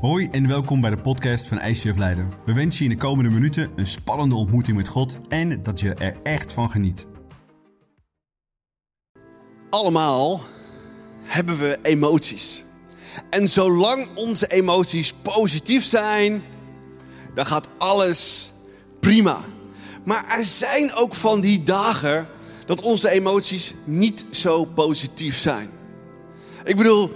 Hoi en welkom bij de podcast van ICF Leiden. We wensen je in de komende minuten een spannende ontmoeting met God en dat je er echt van geniet. Allemaal hebben we emoties. En zolang onze emoties positief zijn, dan gaat alles prima. Maar er zijn ook van die dagen dat onze emoties niet zo positief zijn. Ik bedoel,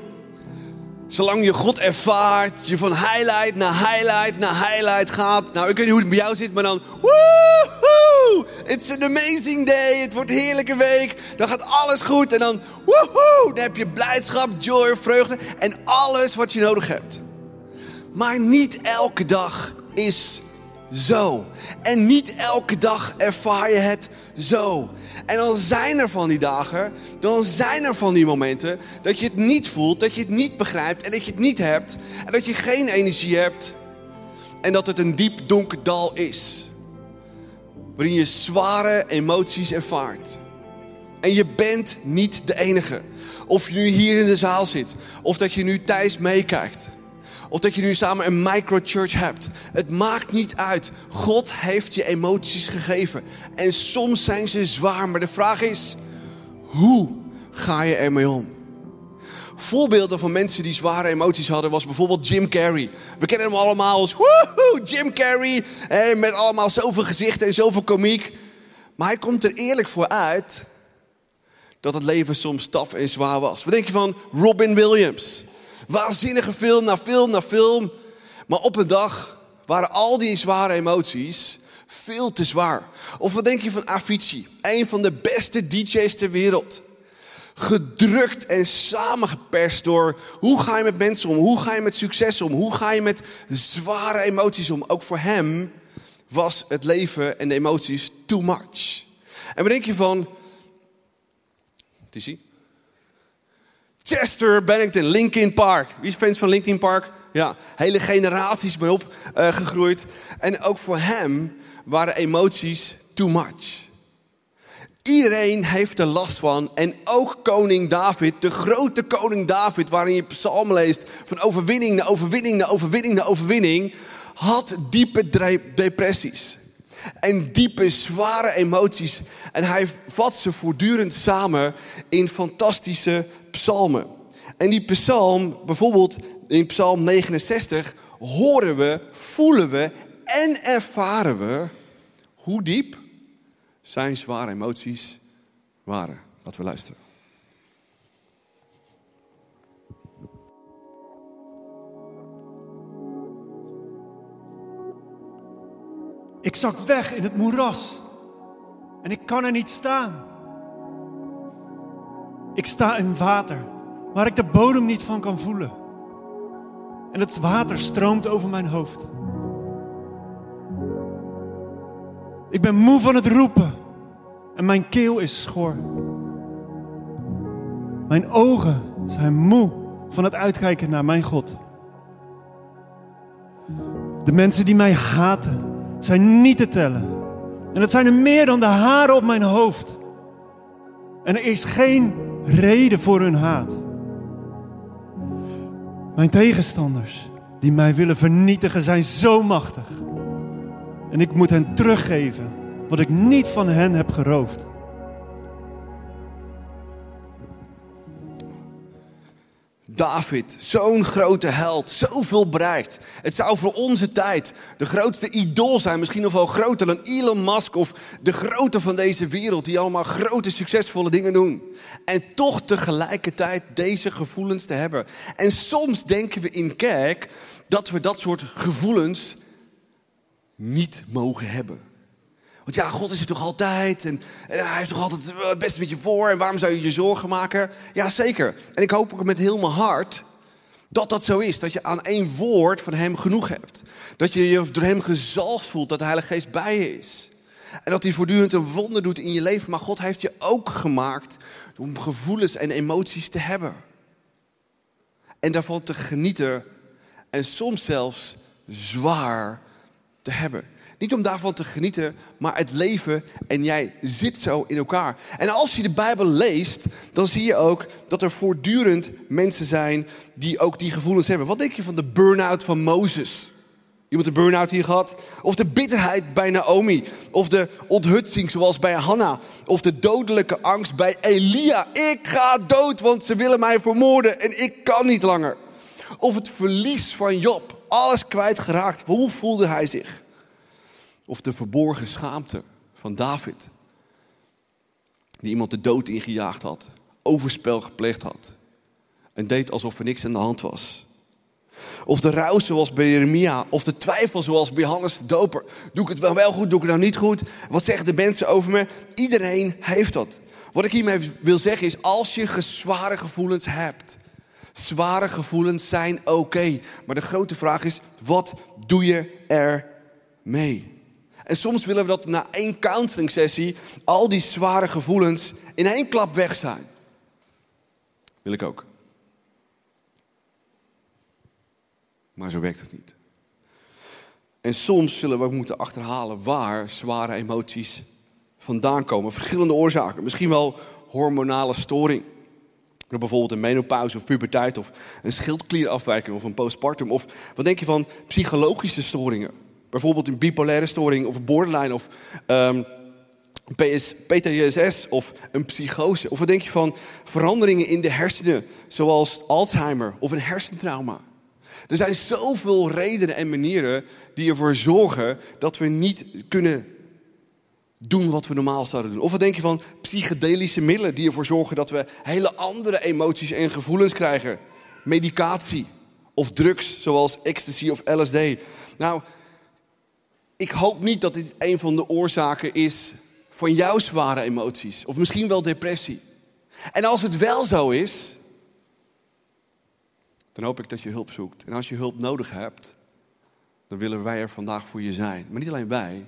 zolang je God ervaart, je van highlight naar highlight naar highlight gaat. Nou, ik weet niet hoe het bij jou zit, maar dan... Woehoe! It's an amazing day. Het wordt een heerlijke week. Dan gaat alles goed. En dan... Woehoe! Dan heb je blijdschap, joy, vreugde. En alles wat je nodig hebt. Maar niet elke dag is zo. En niet elke dag ervaar je het zo. En dan zijn er van die dagen, dan zijn er van die momenten dat je het niet voelt, dat je het niet begrijpt en dat je het niet hebt. En dat je geen energie hebt en dat het een diep donker dal is. Waarin je zware emoties ervaart. En je bent niet de enige. Of je nu hier in de zaal zit, of dat je nu thuis meekijkt. Of dat je nu samen een microchurch hebt. Het maakt niet uit. God heeft je emoties gegeven. En soms zijn ze zwaar, maar de vraag is: hoe ga je ermee om? Voorbeelden van mensen die zware emoties hadden was bijvoorbeeld Jim Carrey. We kennen hem allemaal als woehoe, Jim Carrey. met allemaal zoveel gezichten en zoveel komiek. Maar hij komt er eerlijk voor uit dat het leven soms taf en zwaar was. Wat denk je van Robin Williams? Waanzinnige film na film na film. Maar op een dag waren al die zware emoties veel te zwaar. Of wat denk je van Avicii? Een van de beste DJ's ter wereld. Gedrukt en samengeperst door hoe ga je met mensen om? Hoe ga je met succes om? Hoe ga je met zware emoties om? Ook voor hem was het leven en de emoties too much. En wat denk je van... Is Chester Bennington, Linkin Park. Wie is fans van Linkin Park? Ja, hele generaties mee opgegroeid. Uh, en ook voor hem waren emoties too much. Iedereen heeft er last van. En ook koning David, de grote koning David, waarin je psalm leest van overwinning naar overwinning naar overwinning naar overwinning, had diepe depressies. En diepe, zware emoties. En hij vat ze voortdurend samen in fantastische psalmen. En die psalm, bijvoorbeeld in psalm 69, horen we, voelen we en ervaren we hoe diep zijn zware emoties waren. Laten we luisteren. Ik zak weg in het moeras en ik kan er niet staan. Ik sta in water waar ik de bodem niet van kan voelen. En het water stroomt over mijn hoofd. Ik ben moe van het roepen en mijn keel is schor. Mijn ogen zijn moe van het uitkijken naar mijn God. De mensen die mij haten zijn niet te tellen. En het zijn er meer dan de haren op mijn hoofd. En er is geen reden voor hun haat. Mijn tegenstanders die mij willen vernietigen zijn zo machtig. En ik moet hen teruggeven wat ik niet van hen heb geroofd. David, zo'n grote held, zoveel bereikt. Het zou voor onze tijd de grootste idool zijn, misschien nog wel groter dan Elon Musk of de grote van deze wereld, die allemaal grote, succesvolle dingen doen. En toch tegelijkertijd deze gevoelens te hebben. En soms denken we in kerk dat we dat soort gevoelens niet mogen hebben. Want ja, God is er toch altijd en, hij heeft toch altijd het beste met je voor en waarom zou je je zorgen maken? Ja, zeker. En ik hoop ook met heel mijn hart dat dat zo is. Dat je aan één woord van hem genoeg hebt. Dat je je door hem gezalfd voelt, dat de Heilige Geest bij je is. En dat hij voortdurend een wonder doet in je leven. Maar God heeft je ook gemaakt om gevoelens en emoties te hebben. En daarvan te genieten en soms zelfs zwaar te hebben. Niet om daarvan te genieten, maar het leven en jij zit zo in elkaar. En als je de Bijbel leest, dan zie je ook dat er voortdurend mensen zijn die ook die gevoelens hebben. Wat denk je van de burn-out van Mozes? Iemand een burn-out hier gehad? Of de bitterheid bij Naomi? Of de onthutsing zoals bij Hanna? Of de dodelijke angst bij Elia? Ik ga dood, want ze willen mij vermoorden en ik kan niet langer. Of het verlies van Job, alles kwijtgeraakt. Hoe voelde hij zich? Of de verborgen schaamte van David, die iemand de dood ingejaagd had, overspel gepleegd had en deed alsof er niks aan de hand was. Of de rouw zoals bij Jeremia. Of de twijfel zoals bij de Doper. Doe ik het wel wel goed, doe ik het nou niet goed? Wat zeggen de mensen over me? Iedereen heeft dat. Wat ik hiermee wil zeggen is, als je zware gevoelens hebt. Zware gevoelens zijn oké. maar de grote vraag is, wat doe je er mee? En soms willen we dat na één counseling sessie al die zware gevoelens in één klap weg zijn. Wil ik ook. Maar zo werkt het niet. En soms zullen we ook moeten achterhalen waar zware emoties vandaan komen. Verschillende oorzaken. Misschien wel hormonale storing. Door bijvoorbeeld een menopauze of puberteit of een schildklierafwijking of een postpartum. Of wat denk je van psychologische storingen? Bijvoorbeeld een bipolaire storing of borderline of um, ehm, PS, PTSS of een psychose. Of wat denk je van veranderingen in de hersenen zoals Alzheimer of een hersentrauma? Er zijn zoveel redenen en manieren die ervoor zorgen dat we niet kunnen doen wat we normaal zouden doen. Of wat denk je van psychedelische middelen die ervoor zorgen dat we hele andere emoties en gevoelens krijgen? Medicatie of drugs zoals ecstasy of LSD. Nou, ik hoop niet dat dit een van de oorzaken is van jouw zware emoties. Of misschien wel depressie. En als het wel zo is, dan hoop ik dat je hulp zoekt. En als je hulp nodig hebt, dan willen wij er vandaag voor je zijn. Maar niet alleen wij,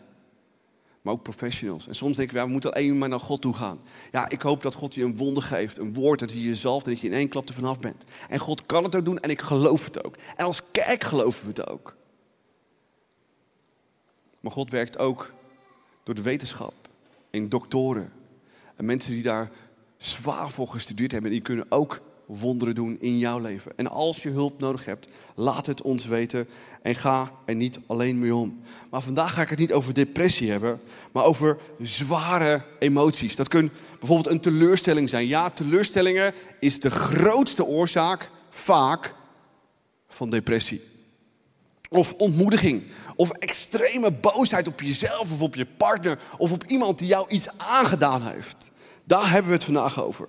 maar ook professionals. En soms denken we, we moeten alleen maar naar God toe gaan. Ja, ik hoop dat God je een wonder geeft, een woord dat hij je zalft en dat je in één klap er vanaf bent. En God kan het ook doen en ik geloof het ook. En als kerk geloven we het ook. Maar God werkt ook door de wetenschap, in doktoren. En mensen die daar zwaar voor gestudeerd hebben, die kunnen ook wonderen doen in jouw leven. En als je hulp nodig hebt, laat het ons weten en ga er niet alleen mee om. Maar vandaag ga ik het niet over depressie hebben, maar over zware emoties. Dat kan bijvoorbeeld een teleurstelling zijn. Ja, teleurstellingen is de grootste oorzaak vaak van depressie. Of ontmoediging. Of extreme boosheid op jezelf of op je partner. Of op iemand die jou iets aangedaan heeft. Daar hebben we het vandaag over.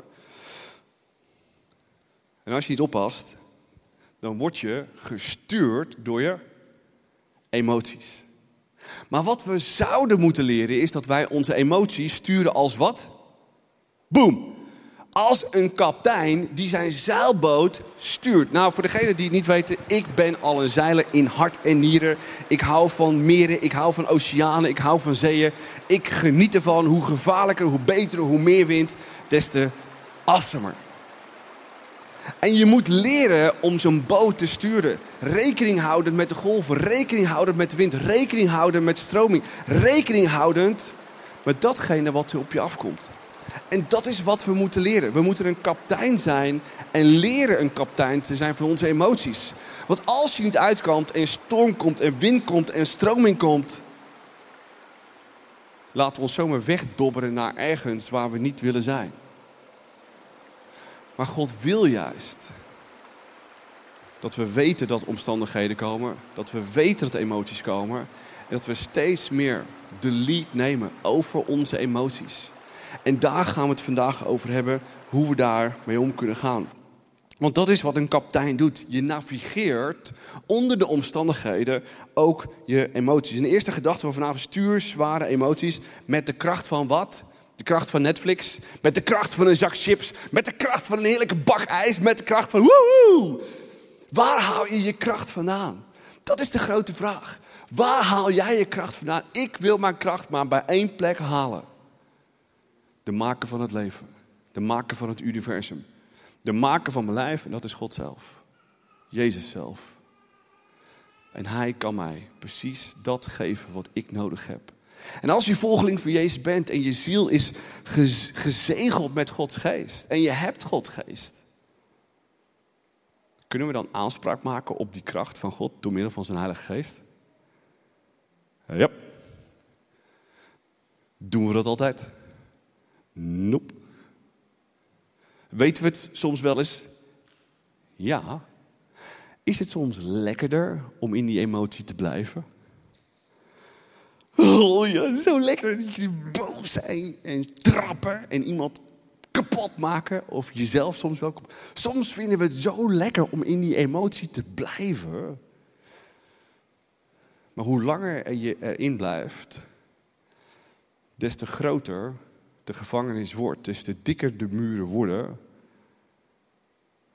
En als je niet oppast, dan word je gestuurd door je emoties. Maar wat we zouden moeten leren is dat wij onze emoties sturen als wat? Boom. Als een kaptein die zijn zeilboot stuurt. Nou, voor degenen die het niet weten, ik ben al een zeiler in hart en nieren. Ik hou van meren, ik hou van oceanen, ik hou van zeeën. Ik geniet ervan. Hoe gevaarlijker, hoe beter, hoe meer wind, des te awesomer. En je moet leren om zo'n boot te sturen. Rekening houdend met de golven, rekening houdend met de wind, rekening houdend met stroming, rekening houdend met datgene wat er op je afkomt. En dat is wat we moeten leren. We moeten een kaptein zijn en leren een kaptein te zijn van onze emoties. Want als je niet uitkomt en storm komt en wind komt en stroming komt, laten we ons zomaar wegdobberen naar ergens waar we niet willen zijn. Maar God wil juist dat we weten dat omstandigheden komen, dat we weten dat emoties komen en dat we steeds meer de lead nemen over onze emoties. En daar gaan we het vandaag over hebben, hoe we daar mee om kunnen gaan. Want dat is wat een kapitein doet. Je navigeert onder de omstandigheden ook je emoties. En de eerste gedachte van vanavond, stuur zware emoties met de kracht van wat? De kracht van Netflix, met de kracht van een zak chips, met de kracht van een heerlijke bak ijs, met de kracht van woehoe. Waar haal je je kracht vandaan? Dat is de grote vraag. Waar haal jij je kracht vandaan? Ik wil mijn kracht maar bij één plek halen. De maker van het leven. De maker van het universum. De maker van mijn lijf en dat is God zelf. Jezus zelf. En hij kan mij precies dat geven wat ik nodig heb. En als je volgeling van Jezus bent en je ziel is gezegeld met Gods geest en je hebt Gods geest, kunnen we dan aanspraak maken op die kracht van God door middel van zijn Heilige Geest? Ja. Doen we dat altijd? Nope. Weten we het soms wel eens? Ja. Is het soms lekkerder om in die emotie te blijven? Oh ja, zo lekker dat jullie boos zijn en trappen en iemand kapot maken. Of jezelf soms wel. Soms vinden we het zo lekker om in die emotie te blijven. Maar hoe langer je erin blijft, des te groter de gevangenis wordt, des te dikker de muren worden.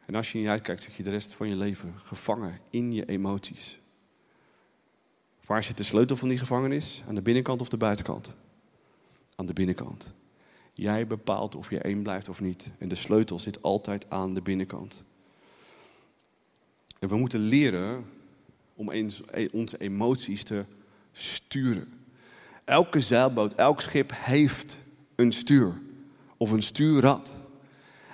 En als je niet uitkijkt, zit je de rest van je leven gevangen in je emoties. Waar zit de sleutel van die gevangenis? Aan de binnenkant of de buitenkant? Aan de binnenkant. Jij bepaalt of je één blijft of niet. En de sleutel zit altijd aan de binnenkant. En we moeten leren om onze emoties te sturen. Elke zeilboot, elk schip heeft een stuur of een stuurrad.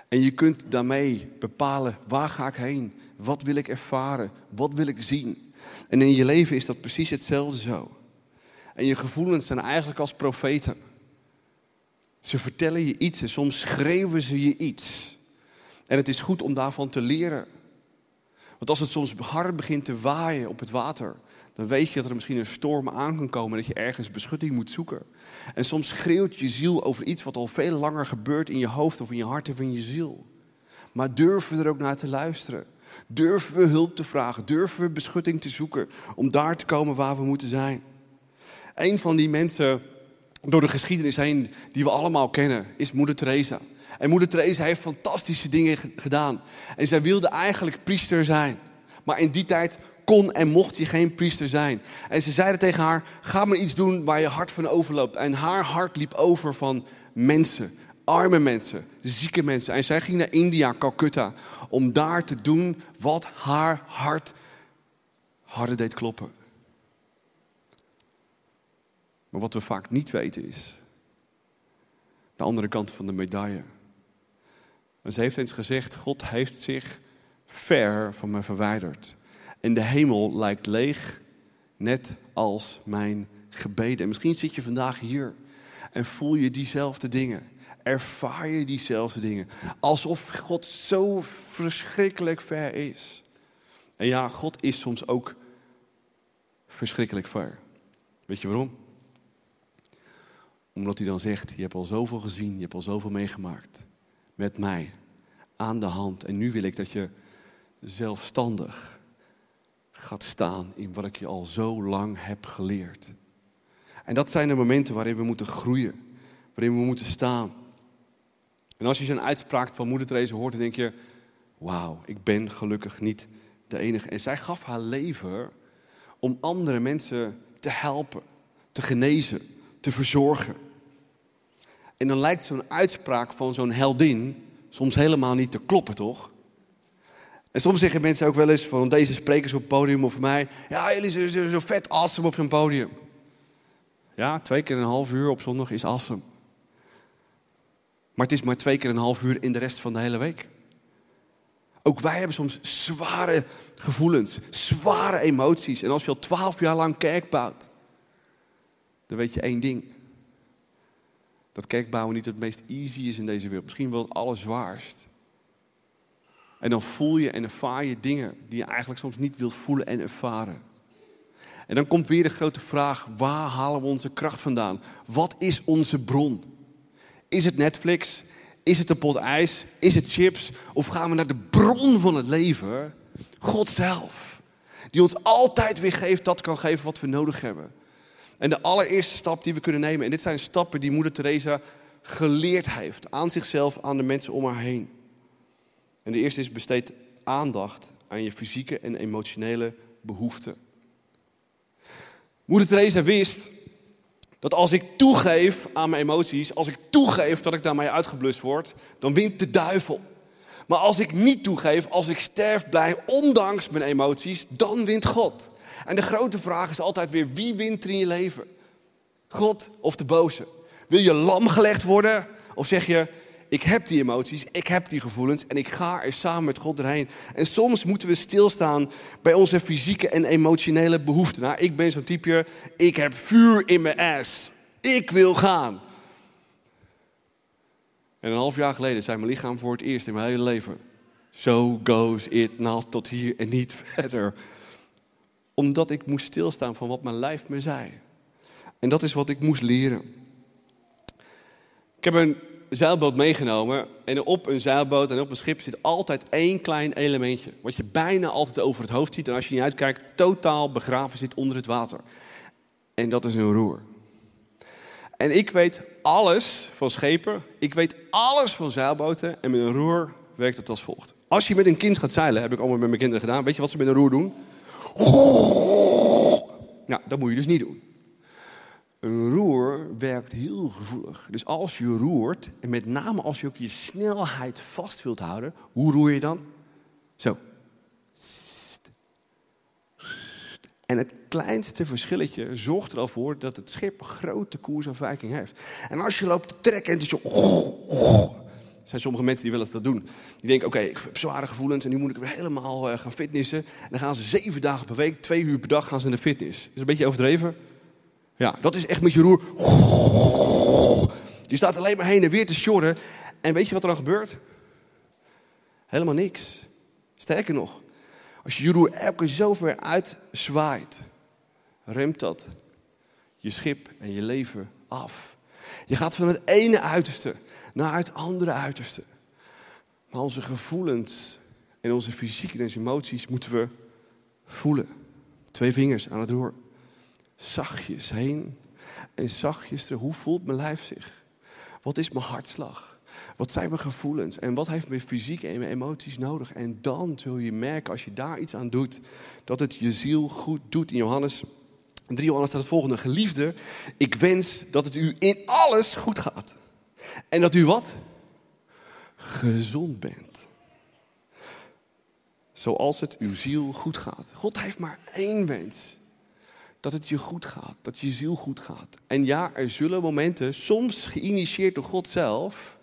En je kunt daarmee bepalen waar ga ik heen, wat wil ik ervaren, wat wil ik zien. En in je leven is dat precies hetzelfde zo. En je gevoelens zijn eigenlijk als profeten. Ze vertellen je iets en soms schreeuwen ze je iets. En het is goed om daarvan te leren. Want als het soms hard begint te waaien op het water, dan weet je dat er misschien een storm aan kan komen, dat je ergens beschutting moet zoeken. En soms schreeuwt je ziel over iets wat al veel langer gebeurt in je hoofd of in je hart of in je ziel. Maar durven we er ook naar te luisteren? Durven we hulp te vragen? Durven we beschutting te zoeken om daar te komen waar we moeten zijn? Een van die mensen door de geschiedenis heen die we allemaal kennen is Moeder Teresa. En Moeder Teresa heeft fantastische dingen gedaan. En zij wilde eigenlijk priester zijn. Maar in die tijd kon en mocht je geen priester zijn. En ze zeiden tegen haar: Ga maar iets doen waar je hart van overloopt. En haar hart liep over van mensen, arme mensen, zieke mensen. En zij ging naar India, Calcutta, om daar te doen wat haar hart harder deed kloppen. Maar wat we vaak niet weten is de andere kant van de medaille. Ze heeft eens gezegd: God heeft zich ver van me verwijderd. En de hemel lijkt leeg, net als mijn gebeden. En misschien zit je vandaag hier en voel je diezelfde dingen. Ervaar je diezelfde dingen. Alsof God zo verschrikkelijk ver is. En ja, God is soms ook verschrikkelijk ver. Weet je waarom? Omdat hij dan zegt, je hebt al zoveel gezien, je hebt al zoveel meegemaakt. Met mij, aan de hand. En nu wil ik dat je zelfstandig gaat staan in wat ik je al zo lang heb geleerd. En dat zijn de momenten waarin we moeten groeien, waarin we moeten staan. En als je zo'n uitspraak van Moeder Teresa hoort, dan denk je: Wauw, ik ben gelukkig niet de enige. En zij gaf haar leven om andere mensen te helpen, te genezen, te verzorgen. En dan lijkt zo'n uitspraak van zo'n heldin soms helemaal niet te kloppen, toch? En soms zeggen mensen ook wel eens van deze sprekers op het podium of mij, ja, jullie zijn zo vet awesome op zo'n podium. Ja, twee keer een half uur op zondag is awesome. Maar het is maar twee keer een half uur in de rest van de hele week. Ook wij hebben soms zware gevoelens, zware emoties. En als je al twaalf jaar lang kerk bouwt, dan weet je één ding. Dat kerkbouwen niet het meest easy is in deze wereld. Misschien wel het allerzwaarst. En dan voel je en ervaar je dingen die je eigenlijk soms niet wilt voelen en ervaren. En dan komt weer de grote vraag: waar halen we onze kracht vandaan? Wat is onze bron? Is het Netflix? Is het een pot ijs? Is het chips? Of gaan we naar de bron van het leven? God zelf. Die ons altijd weer geeft, dat kan geven wat we nodig hebben. En de allereerste stap die we kunnen nemen, en dit zijn stappen die moeder Teresa geleerd heeft aan zichzelf, aan de mensen om haar heen. En de eerste is besteed aandacht aan je fysieke en emotionele behoeften. Moeder Teresa wist dat als ik toegeef aan mijn emoties, als ik toegeef dat ik daarmee uitgeblust word, dan wint de duivel. Maar als ik niet toegeef, als ik sterf blij ondanks mijn emoties, dan wint God. En de grote vraag is altijd weer, wie wint er in je leven? God of de boze? Wil je lam gelegd worden? Of zeg je, ik heb die emoties, ik heb die gevoelens en ik ga er samen met God erheen. En soms moeten we stilstaan bij onze fysieke en emotionele behoeften. Nou, ik ben zo'n type, ik heb vuur in mijn ass. Ik wil gaan. En een half jaar geleden zei mijn lichaam voor het eerst in mijn hele leven: So goes it not tot hier en niet verder. Omdat ik moest stilstaan van wat mijn lijf me zei. En dat is wat ik moest leren. Ik heb een zeilboot meegenomen. En op een zeilboot en op een schip zit altijd één klein elementje. Wat je bijna altijd over het hoofd ziet. En als je niet uitkijkt, totaal begraven zit onder het water. En dat is een roer. En ik weet alles van schepen. Ik weet alles van zeilboten. En met een roer werkt het als volgt. Als je met een kind gaat zeilen, heb ik allemaal met mijn kinderen gedaan. Weet je wat ze met een roer doen? Nou, dat moet je dus niet doen. Een roer werkt heel gevoelig. Dus als je roert, en met name als je ook je snelheid vast wilt houden, hoe roer je dan? Zo. En het kleinste verschilletje zorgt er al voor dat het schip grote koersafwijking heeft. En als je loopt te trekken en is zo... Er zijn sommige mensen die willen dat doen. Die denken, oké, ik heb zware gevoelens en nu moet ik weer helemaal uh, gaan fitnessen. En dan gaan ze zeven dagen per week, twee uur per dag gaan ze naar de fitness. Is een beetje overdreven? Ja, dat is echt met je roer. Je staat alleen maar heen en weer te sjorren. En weet je wat er dan gebeurt? Helemaal niks. Sterker nog, als je je roer elke keer zo ver uitzwaait, remt dat je schip en je leven af. Je gaat van het ene uiterste naar het andere uiterste. Maar onze gevoelens en onze fysieke en emoties moeten we voelen. Twee vingers aan het roer zachtjes heen en zachtjes terug. Hoe voelt mijn lijf zich? Wat is mijn hartslag? Wat zijn mijn gevoelens? En wat heeft mijn fysiek en mijn emoties nodig? En dan zul je merken, als je daar iets aan doet, dat het je ziel goed doet. In Johannes 3 Johannes staat het volgende. Geliefde, ik wens dat het u in alles goed gaat. En dat u wat? Gezond bent. Zoals het uw ziel goed gaat. God heeft maar één wens dat het je goed gaat, dat je ziel goed gaat. En ja, er zullen momenten, soms geïnitieerd door God zelf,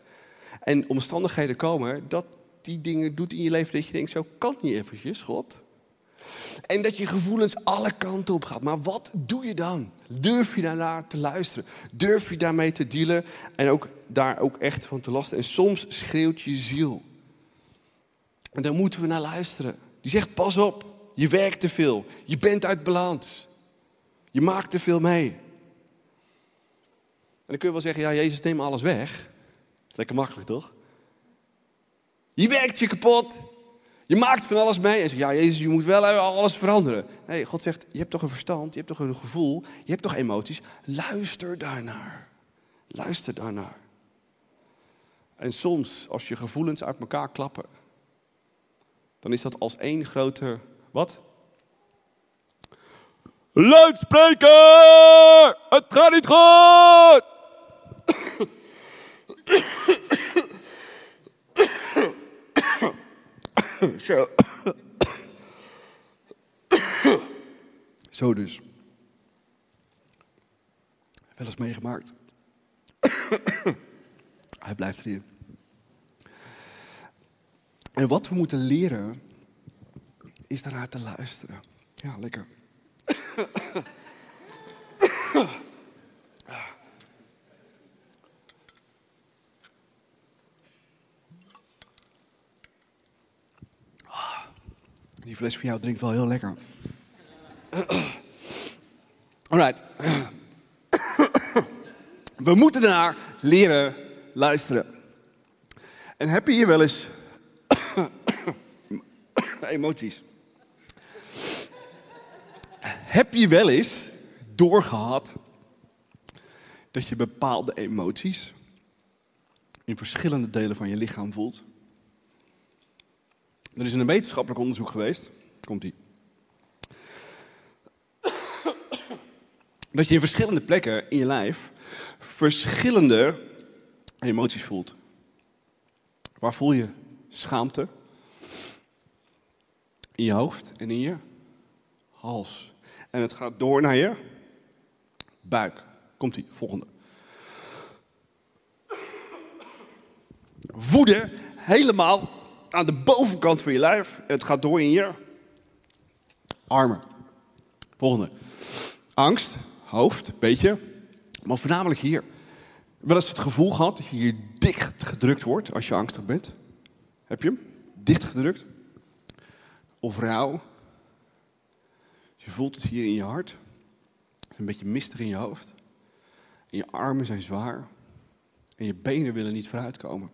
en omstandigheden komen, dat die dingen doet in je leven dat je denkt, zo kan niet eventjes, God. En dat je gevoelens alle kanten op gaat. Maar wat doe je dan? Durf je daarnaar te luisteren? Durf je daarmee te dealen en ook daar ook echt van te lasten? En soms schreeuwt je ziel. En daar moeten we naar luisteren. Die zegt, pas op, je werkt te veel. Je bent uit balans. Je maakt te veel mee. En dan kun je wel zeggen, ja, Jezus neemt alles weg. lekker makkelijk, toch? Je werkt je kapot. Je maakt van alles mee. En zegt, ja, Jezus, je moet wel alles veranderen. Nee, God zegt, je hebt toch een verstand, je hebt toch een gevoel, je hebt toch emoties. Luister daarnaar. Luister daarnaar. En soms, als je gevoelens uit elkaar klappen, dan is dat als één grote, wat? Luidspreker! Het gaat niet goed! Zo. Zo dus. Wel eens meegemaakt. Hij blijft hier. En wat we moeten leren, is daarnaar te luisteren. Ja, lekker. Die fles van jou drinkt wel heel lekker. Alright. We moeten naar leren luisteren. En heb je hier wel eens emoties? Heb je wel eens doorgehad dat je bepaalde emoties in verschillende delen van je lichaam voelt? Er is een wetenschappelijk onderzoek geweest. Komt die. Dat je in verschillende plekken in je lijf verschillende emoties voelt. Waar voel je schaamte? In je hoofd en in je hals. En het gaat door naar je buik. Komt ie, volgende. Woede helemaal aan de bovenkant van je lijf. Het gaat door in je armen. Volgende. Angst, hoofd, beetje. Maar voornamelijk hier. Wel eens het gevoel gehad dat je hier dicht gedrukt wordt als je angstig bent? Heb je hem? Dicht gedrukt? Of rauw? Je voelt het hier in je hart. Het is een beetje mistig in je hoofd. En je armen zijn zwaar. En je benen willen niet vooruitkomen.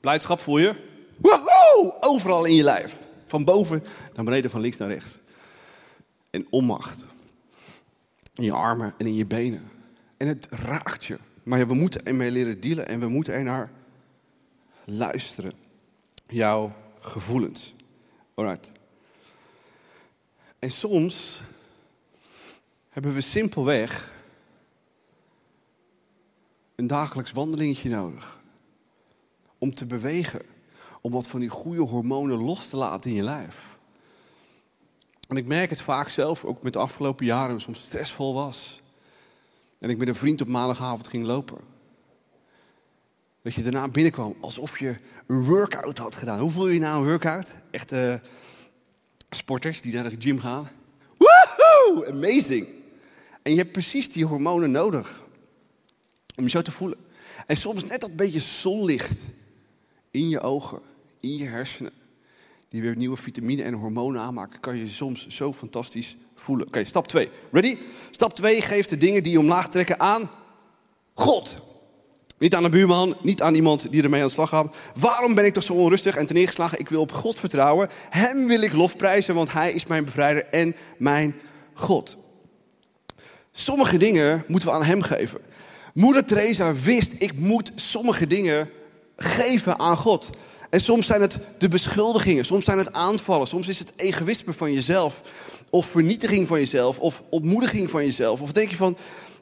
Blijdschap voel je? Woehoe! Overal in je lijf. Van boven naar beneden, van links naar rechts. En onmacht. In je armen en in je benen. En het raakt je. Maar we moeten ermee leren dealen en we moeten er naar luisteren. Jouw gevoelens. Alright. En soms hebben we simpelweg een dagelijks wandelingetje nodig. Om te bewegen. Om wat van die goede hormonen los te laten in je lijf. En ik merk het vaak zelf, ook met de afgelopen jaren, soms stressvol was. En ik met een vriend op maandagavond ging lopen. Dat je daarna binnenkwam alsof je een workout had gedaan. Hoe voel je je na een workout? Echte sporters die naar de gym gaan. Woohoo! Amazing! En je hebt precies die hormonen nodig. Om je zo te voelen. En soms net dat beetje zonlicht in je ogen, in je hersenen. Die weer nieuwe vitamine en hormonen aanmaken. Kan je soms zo fantastisch voelen. Oké, stap 2. Ready? Stap 2 geeft de dingen die je omlaag trekken aan God. Niet aan een buurman, niet aan iemand die ermee aan de slag gaat. Waarom ben ik toch zo onrustig en neergeslagen? Ik wil op God vertrouwen. Hem wil ik lofprijzen, want Hij is mijn bevrijder en mijn God. Sommige dingen moeten we aan Hem geven. Moeder Teresa wist, ik moet sommige dingen geven aan God. En soms zijn het de beschuldigingen, soms zijn het aanvallen, soms is het egoïsme van jezelf. Of vernietiging van jezelf, of ontmoediging van jezelf. Of denk je van,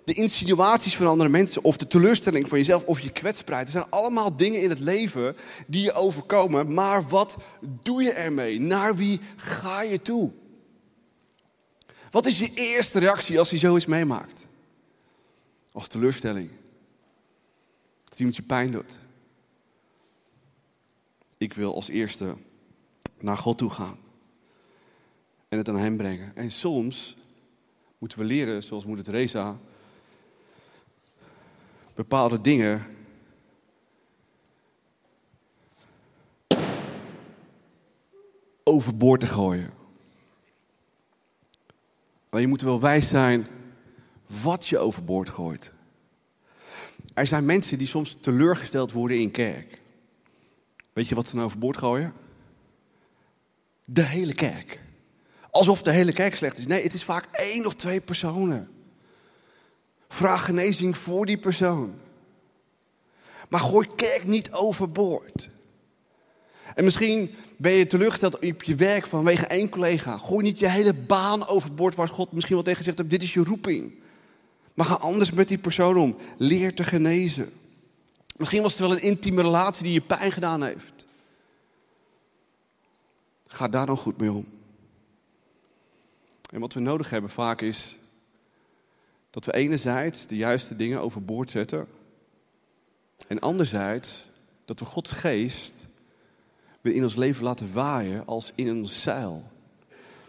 de insinuaties van andere mensen of de teleurstelling van jezelf of je kwetsbaarheid. Er zijn allemaal dingen in het leven die je overkomen, maar wat doe je ermee? Naar wie ga je toe? Wat is je eerste reactie als je zoiets meemaakt? Als teleurstelling. Als iemand je pijn doet. Ik wil als eerste naar God toe gaan. En het aan Hem brengen. En soms moeten we leren, zoals moeder Teresa, bepaalde dingen overboord te gooien. Alleen je moet wel wijs zijn wat je overboord gooit. Er zijn mensen die soms teleurgesteld worden in kerk. Weet je wat ze overboord gooien? De hele kerk. Alsof de hele kerk slecht is. Nee, het is vaak één of twee personen. Vraag genezing voor die persoon. Maar gooi kerk niet overboord. En misschien ben je teleurgesteld op je werk vanwege één collega. Gooi niet je hele baan overboord waar God misschien wel tegen heeft, dit is je roeping. Maar ga anders met die persoon om. Leer te genezen. Misschien was het wel een intieme relatie die je pijn gedaan heeft. Ga daar dan goed mee om. En wat we nodig hebben vaak is dat we enerzijds de juiste dingen overboord zetten. En anderzijds dat we Gods geest weer in ons leven laten waaien als in een zeil.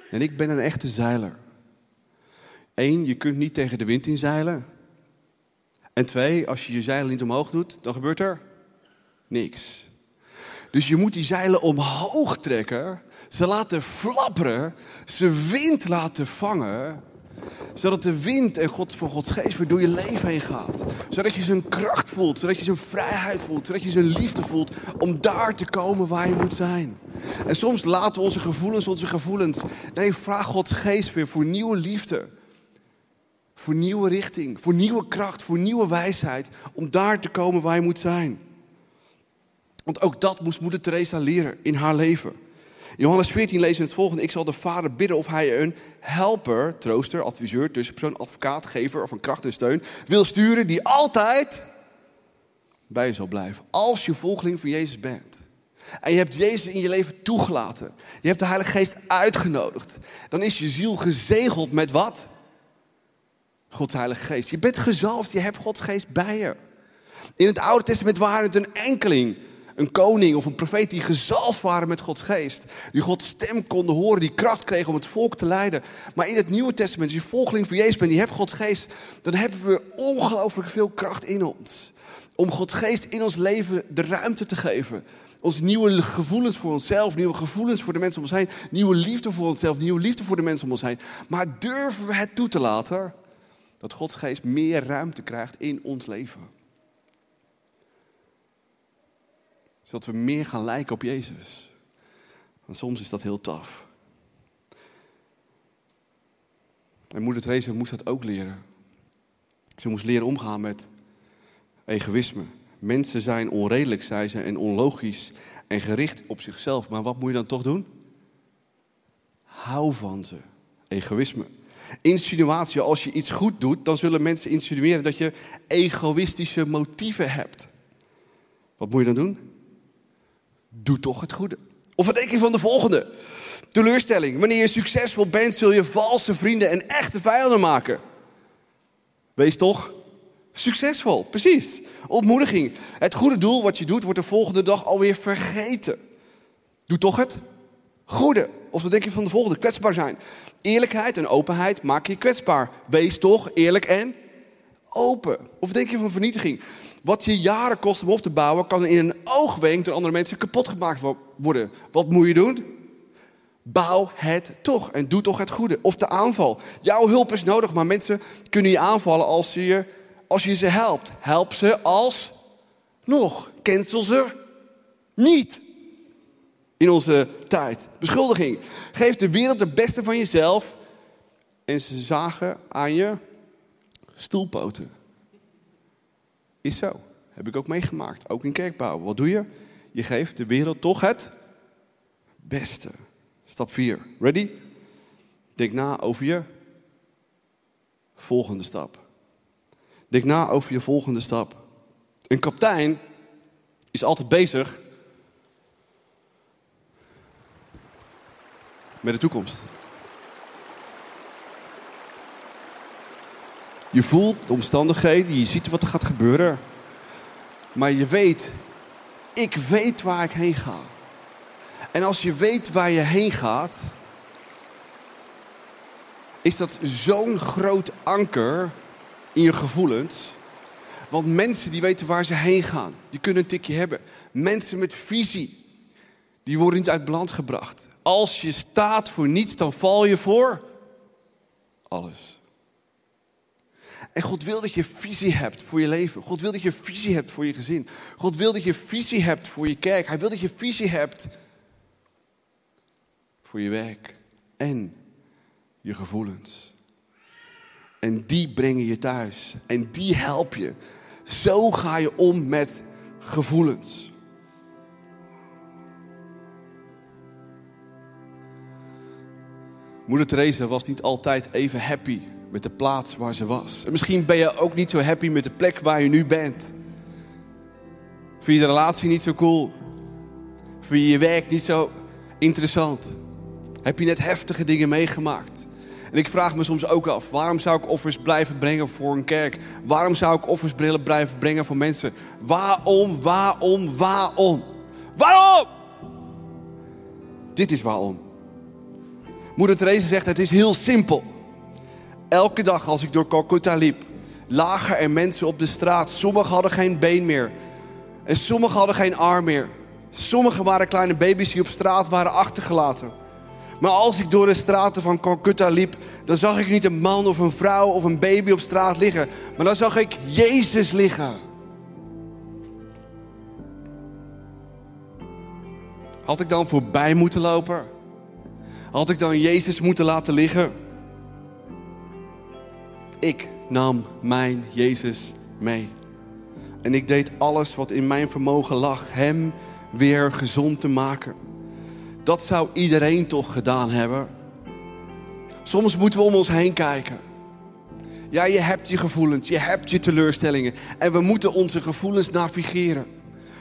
En ik ben een echte zeiler. Eén, je kunt niet tegen de wind inzeilen. En twee, als je je zeilen niet omhoog doet, dan gebeurt er niks. Dus je moet die zeilen omhoog trekken, ze laten flapperen, ze wind laten vangen zodat de wind en God voor Gods geest weer door je leven heen gaat. Zodat je zijn kracht voelt, zodat je zijn vrijheid voelt, zodat je zijn liefde voelt om daar te komen waar je moet zijn. En soms laten we onze gevoelens onze gevoelens. Nee, vraag Gods geest weer voor nieuwe liefde. Voor nieuwe richting, voor nieuwe kracht, voor nieuwe wijsheid. Om daar te komen waar je moet zijn. Want ook dat moest moeder Teresa leren in haar leven. Johannes 14 lezen we het volgende. Ik zal de Vader bidden of hij een helper, trooster, adviseur, tussenpersoon, advocaat, gever of een kracht en steun wil sturen die altijd bij je zal blijven. Als je volgeling van Jezus bent. en je hebt Jezus in je leven toegelaten, je hebt de Heilige Geest uitgenodigd, dan is je ziel gezegeld met wat? Gods Heilige Geest. Je bent gezalfd, je hebt Gods Geest bij je. In het Oude Testament waren het een enkeling, een koning of een profeet die gezalfd waren met Gods Geest. Die Gods stem konden horen, die kracht kregen om het volk te leiden. Maar in het Nieuwe Testament, als je volgeling van Jezus bent, die hebt Gods Geest, dan hebben we ongelooflijk veel kracht in ons. Om Gods Geest in ons leven de ruimte te geven. Ons nieuwe gevoelens voor onszelf, nieuwe gevoelens voor de mensen om ons heen, nieuwe liefde voor onszelf, nieuwe liefde voor de mensen om ons heen. Maar durven we het toe te laten dat Gods Geest meer ruimte krijgt in ons leven? Zodat we meer gaan lijken op Jezus. Want soms is dat heel taf. En moeder Theresa moest dat ook leren. Ze moest leren omgaan met egoïsme. Mensen zijn onredelijk, zei ze, en onlogisch en gericht op zichzelf. Maar wat moet je dan toch doen? Hou van ze. Egoïsme. Insinuatie, als je iets goed doet, dan zullen mensen insinueren dat je egoïstische motieven hebt. Wat moet je dan doen? Doe toch het goede. Of wat denk je van de volgende? Teleurstelling. Wanneer je succesvol bent, zul je valse vrienden en echte vijanden maken. Wees toch succesvol. Precies. Ontmoediging. Het goede doel wat je doet, wordt de volgende dag alweer vergeten. Doe toch het goede. Of wat denk je van de volgende? Kwetsbaar zijn. Eerlijkheid en openheid maken je kwetsbaar. Wees toch eerlijk en open. Of denk je van vernietiging? Wat je jaren kost om op te bouwen, kan in een oogwenk door andere mensen kapot gemaakt worden. Wat moet je doen? Bouw het toch en doe toch het goede. Of de aanval. Jouw hulp is nodig, maar mensen kunnen je aanvallen als je, als je ze helpt. Help ze als nog. Cancel ze niet. In onze tijd. Beschuldiging. Geef de wereld het beste van jezelf. En ze zagen aan je stoelpoten. Is zo. Heb ik ook meegemaakt. Ook in kerkbouw. Wat doe je? Je geeft de wereld toch het beste. Stap 4. Ready? Denk na over je volgende stap. Denk na over je volgende stap. Een kapitein is altijd bezig met de toekomst. Je voelt de omstandigheden, je ziet wat er gaat gebeuren. Maar je weet, ik weet waar ik heen ga. En als je weet waar je heen gaat, is dat zo'n groot anker in je gevoelens. Want mensen die weten waar ze heen gaan, die kunnen een tikje hebben. Mensen met visie, die worden niet uit balans gebracht. Als je staat voor niets, dan val je voor alles. En God wil dat je visie hebt voor je leven. God wil dat je visie hebt voor je gezin. God wil dat je visie hebt voor je kerk. Hij wil dat je visie hebt voor je werk en je gevoelens. En die brengen je thuis. En die help je. Zo ga je om met gevoelens. Moeder Teresa was niet altijd even happy met de plaats waar ze was. En misschien ben je ook niet zo happy met de plek waar je nu bent. Vind je de relatie niet zo cool? Vind je je werk niet zo interessant? Heb je net heftige dingen meegemaakt? En ik vraag me soms ook af, waarom zou ik offers blijven brengen voor een kerk? Waarom zou ik offers blijven brengen voor mensen? Waarom, waarom, waarom? Waarom? Dit is waarom. Moeder Therese zegt, het is heel simpel. Elke dag als ik door Calcutta liep, lagen er mensen op de straat. Sommigen hadden geen been meer. En sommigen hadden geen arm meer. Sommigen waren kleine baby's die op straat waren achtergelaten. Maar als ik door de straten van Calcutta liep, dan zag ik niet een man of een vrouw of een baby op straat liggen. Maar dan zag ik Jezus liggen. Had ik dan voorbij moeten lopen? Had ik dan Jezus moeten laten liggen? Ik nam mijn Jezus mee. En ik deed alles wat in mijn vermogen lag, hem weer gezond te maken. Dat zou iedereen toch gedaan hebben. Soms moeten we om ons heen kijken. Ja, je hebt je gevoelens, je hebt je teleurstellingen. En we moeten onze gevoelens navigeren.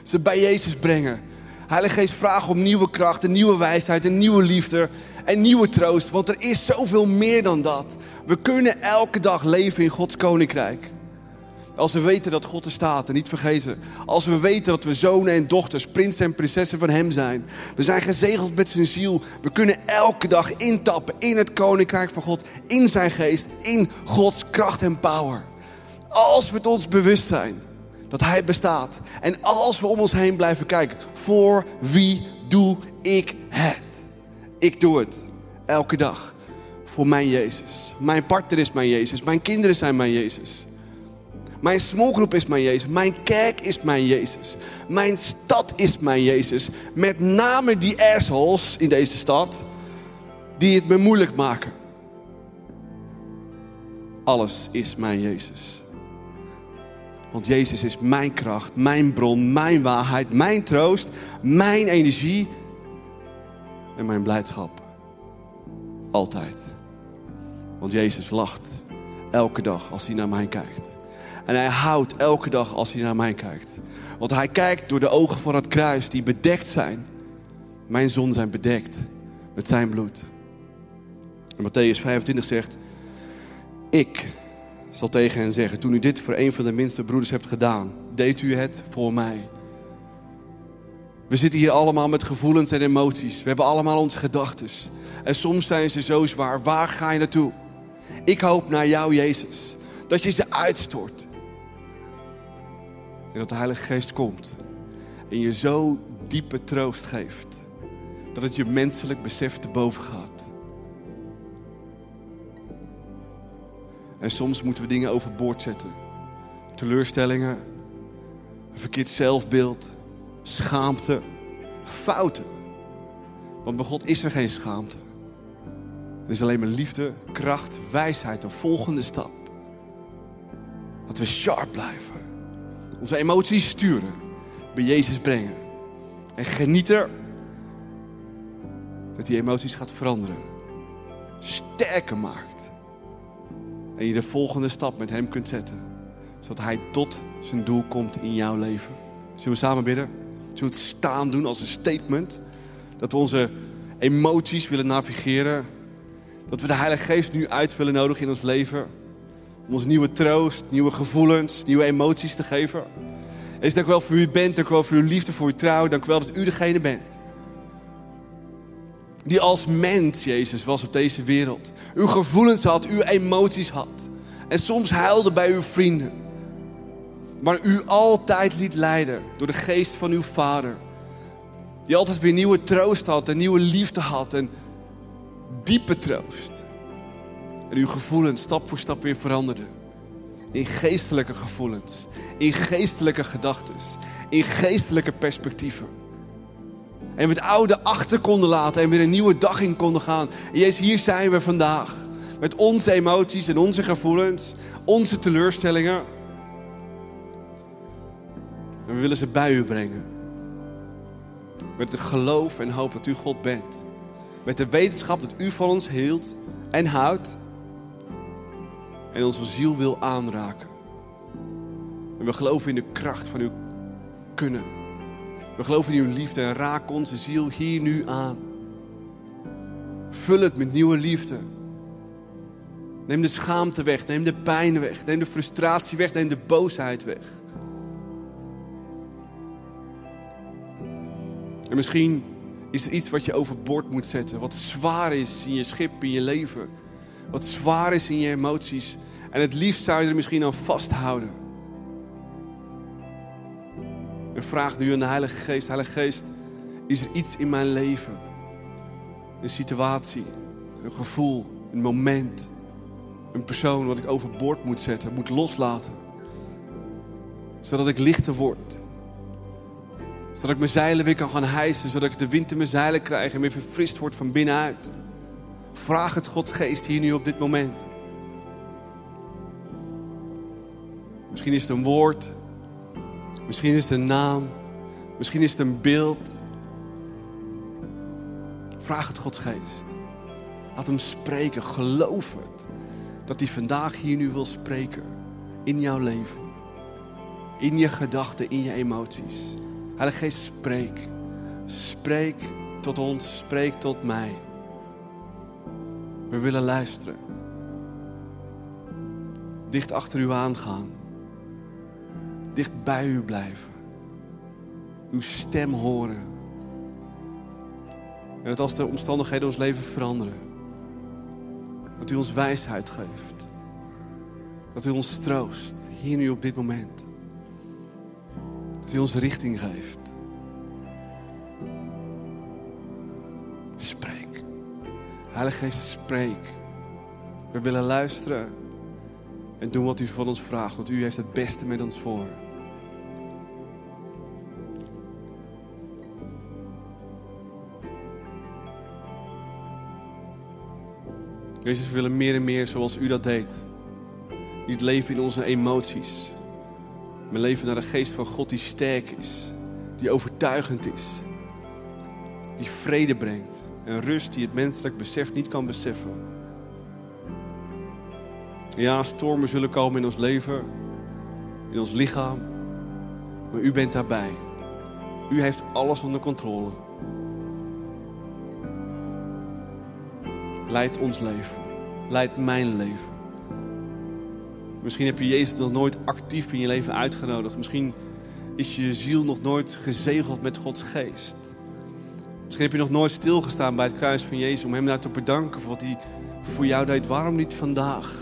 Ze bij Jezus brengen. Heilige Geest, vraag om nieuwe kracht, een nieuwe wijsheid, een nieuwe liefde en nieuwe troost. Want er is zoveel meer dan dat. We kunnen elke dag leven in Gods koninkrijk. Als we weten dat God er staat en niet vergeten. Als we weten dat we zonen en dochters, prinsen en prinsessen van Hem zijn. We zijn gezegeld met zijn ziel. We kunnen elke dag intappen in het koninkrijk van God. In zijn geest, in Gods kracht en power. Als we het ons bewust zijn dat Hij bestaat. En als we om ons heen blijven kijken. Voor wie doe ik het? Ik doe het. Elke dag. Voor mijn Jezus. Mijn partner is mijn Jezus. Mijn kinderen zijn mijn Jezus. Mijn smallgroep is mijn Jezus. Mijn kerk is mijn Jezus. Mijn stad is mijn Jezus. Met name die assholes in deze stad. Die het me moeilijk maken. Alles is mijn Jezus. Want Jezus is mijn kracht, mijn bron, mijn waarheid, mijn troost, mijn energie en mijn blijdschap. Altijd. Want Jezus lacht elke dag als hij naar mij kijkt. En hij houdt elke dag als hij naar mij kijkt. Want hij kijkt door de ogen van het kruis die bedekt zijn. Mijn zonden zijn bedekt met zijn bloed. En Matthäus 25 zegt: Ik zal tegen hen zeggen: Toen u dit voor een van de minste broeders hebt gedaan, deed u het voor mij. We zitten hier allemaal met gevoelens en emoties. We hebben allemaal onze gedachten. En soms zijn ze zo zwaar. Waar ga je naartoe? Ik hoop naar jou, Jezus. Dat je ze uitstort. En dat de Heilige Geest komt. En je zo diepe troost geeft. Dat het je menselijk besef te boven gaat. En soms moeten we dingen overboord zetten. Teleurstellingen, een verkeerd zelfbeeld, schaamte, fouten. Want bij God is er geen schaamte. Er is alleen maar liefde, kracht, wijsheid, een volgende stap. Dat we sharp blijven. Onze emoties sturen. Bij Jezus brengen. En genieten dat die emoties gaat veranderen. Sterker maakt. En je de volgende stap met hem kunt zetten. Zodat hij tot zijn doel komt in jouw leven. Zullen we samen bidden? Zullen we het staan doen als een statement? Dat we onze emoties willen navigeren. Dat we de Heilige Geest nu uit willen nodigen in ons leven. Om ons nieuwe troost, nieuwe gevoelens, nieuwe emoties te geven. Is dank wel voor u bent, dank wel voor uw liefde, voor uw trouw. Dank wel dat u degene bent. Die als mens, Jezus, was op deze wereld. Uw gevoelens had, uw emoties had. En soms huilde bij uw vrienden. Maar u altijd liet leiden door de geest van uw vader. Die altijd weer nieuwe troost had en nieuwe liefde had en diepe troost. En uw gevoelens stap voor stap weer veranderden. In geestelijke gevoelens, in geestelijke gedachten, in geestelijke perspectieven. En we het oude achter konden laten en weer een nieuwe dag in konden gaan. En Jezus, hier zijn we vandaag. Met onze emoties en onze gevoelens, onze teleurstellingen. En we willen ze bij u brengen. Met het geloof en hoop dat u God bent. Met de wetenschap dat u van ons hield en houdt. En onze ziel wil aanraken. En we geloven in de kracht van uw kunnen. We geloven in uw liefde en raak onze ziel hier nu aan. Vul het met nieuwe liefde. Neem de schaamte weg, neem de pijn weg, neem de frustratie weg, neem de boosheid weg. En misschien is er iets wat je overboord moet zetten, wat zwaar is in je schip, in je leven, wat zwaar is in je emoties. En het liefst zou je er misschien aan vasthouden. En vraag nu aan de Heilige Geest, Heilige Geest, is er iets in mijn leven? Een situatie, een gevoel, een moment, een persoon wat ik overboord moet zetten, moet loslaten. Zodat ik lichter word. Zodat ik mijn zeilen weer kan gaan hijsen, zodat ik de wind in mijn zeilen krijg en weer verfrist word van binnenuit. Vraag het Gods geest hier nu op dit moment. Misschien is het een woord. Misschien is het een naam. Misschien is het een beeld. Vraag het Gods geest. Laat hem spreken. Geloof het. Dat hij vandaag hier nu wil spreken. In jouw leven. In je gedachten, in je emoties. Heilige Geest, spreek. Spreek tot ons, spreek tot mij. We willen luisteren. Dicht achter u aangaan. Dicht bij u blijven. Uw stem horen. En dat als de omstandigheden ons leven veranderen, dat u ons wijsheid geeft. Dat u ons troost, hier nu op dit moment. Dat ons richting geeft. Spreek. Heilige Geest, spreek. We willen luisteren en doen wat u van ons vraagt, want u heeft het beste met ons voor. Jezus, we willen meer en meer zoals u dat deed. Niet leven in onze emoties. Maar leven naar de geest van God die sterk is. Die overtuigend is. Die vrede brengt. En rust die het menselijk besef niet kan beseffen. Ja, stormen zullen komen in ons leven. In ons lichaam. Maar u bent daarbij. U heeft alles onder controle. Leid ons leven. Leid mijn leven. Misschien heb je Jezus nog nooit actief in je leven uitgenodigd. Misschien is je ziel nog nooit gezegeld met Gods geest. Misschien heb je nog nooit stilgestaan bij het kruis van Jezus om Hem daar te bedanken voor wat Hij voor jou deed. Waarom niet vandaag?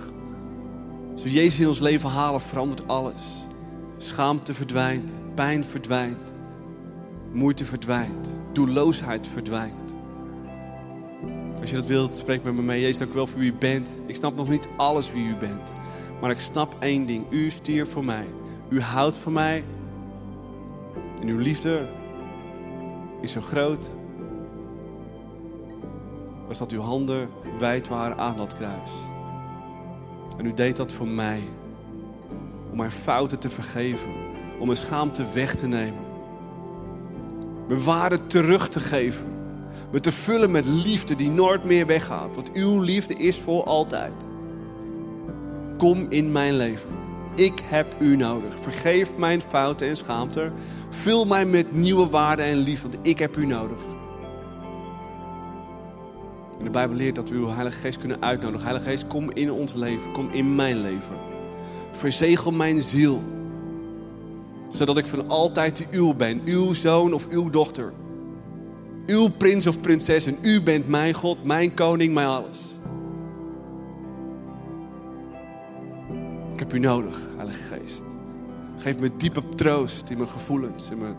Als we Jezus in ons leven halen, verandert alles. Schaamte verdwijnt, pijn verdwijnt, moeite verdwijnt, doelloosheid verdwijnt. Als je dat wilt, spreek met me mee. Jezus, dank u wel voor wie u bent. Ik snap nog niet alles wie u bent. Maar ik snap één ding. U stierf voor mij. U houdt van mij. En uw liefde is zo groot. Als dat uw handen wijd waren aan dat kruis. En u deed dat voor mij. Om mijn fouten te vergeven. Om mijn schaamte weg te nemen. Mijn waarde terug te geven. Me te vullen met liefde die nooit meer weggaat. Want uw liefde is voor altijd. Kom in mijn leven. Ik heb u nodig. Vergeef mijn fouten en schaamte. Vul mij met nieuwe waarden en liefde, want ik heb u nodig. In de Bijbel leert dat we uw Heilige Geest kunnen uitnodigen. Heilige Geest, kom in ons leven. Kom in mijn leven. Verzegel mijn ziel. Zodat ik van altijd uw ben. Uw zoon of uw dochter. Uw prins of prinses. En u bent mijn God, mijn koning, mijn alles. Ik heb u nodig, Heilige Geest. Geef me diepe troost in mijn gevoelens, in mijn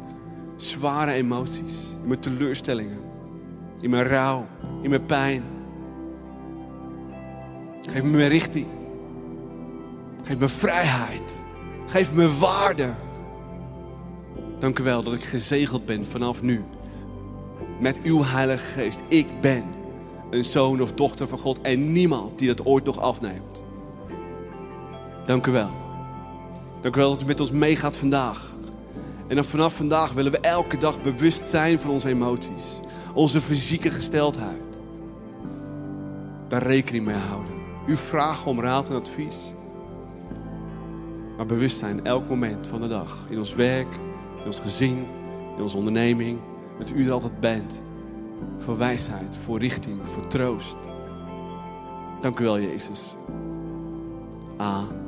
zware emoties, in mijn teleurstellingen, in mijn rouw, in mijn pijn. Geef me mijn richting. Geef me vrijheid. Geef me waarde. Dank u wel dat ik gezegeld ben vanaf nu. Met uw Heilige Geest. Ik ben een zoon of dochter van God en niemand die dat ooit nog afneemt. Dank u wel. Dank u wel dat u met ons meegaat vandaag. En vanaf vandaag willen we elke dag bewust zijn van onze emoties. Onze fysieke gesteldheid. Daar rekening mee houden. U vraagt om raad en advies. Maar bewust zijn elk moment van de dag. In ons werk, in ons gezin, in onze onderneming. Dat u er altijd bent. Voor wijsheid, voor richting, voor troost. Dank u wel, Jezus. Amen.